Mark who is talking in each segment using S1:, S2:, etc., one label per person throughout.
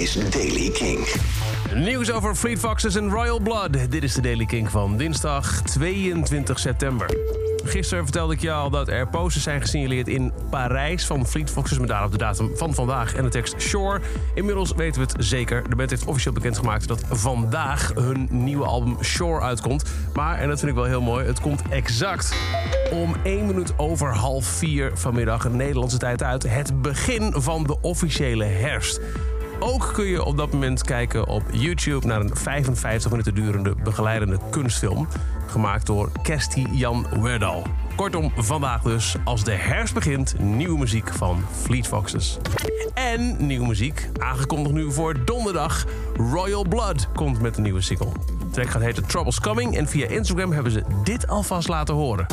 S1: is Daily King.
S2: Nieuws over Fleet Foxes en Royal Blood. Dit is de Daily King van dinsdag 22 september. Gisteren vertelde ik je al dat er posters zijn gesignaleerd in Parijs van Fleet Foxes met daarop de datum van vandaag en de tekst Shore. Inmiddels weten we het zeker. De band heeft officieel bekendgemaakt dat vandaag hun nieuwe album Shore uitkomt. Maar, en dat vind ik wel heel mooi, het komt exact om 1 minuut over half 4 vanmiddag Nederlandse tijd uit. Het begin van de officiële herfst. Ook kun je op dat moment kijken op YouTube naar een 55 minuten durende begeleidende kunstfilm. Gemaakt door Kersti Jan Werdal. Kortom, vandaag dus, als de herfst begint, nieuwe muziek van Fleet Foxes. En nieuwe muziek, aangekondigd nu voor donderdag. Royal Blood komt met een nieuwe single. De track gaat heten Troubles Coming en via Instagram hebben ze dit alvast laten horen.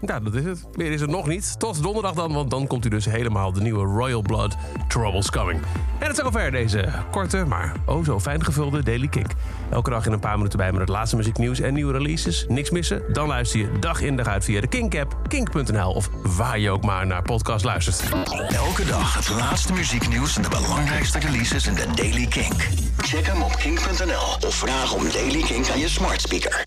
S2: Nou, dat is het. Meer is het nog niet. Tot donderdag dan, want dan komt u dus helemaal de nieuwe Royal Blood Troubles Coming. En het is zover deze korte, maar oh zo fijn gevulde Daily Kink. Elke dag in een paar minuten bij met het laatste muzieknieuws en nieuwe releases. Niks missen? Dan luister je dag in dag uit via de Kink-app, kink.nl of waar je ook maar naar podcast luistert.
S1: Elke dag het laatste muzieknieuws en de belangrijkste releases in de Daily King. Check hem op kink.nl of vraag om Daily King aan je smart speaker.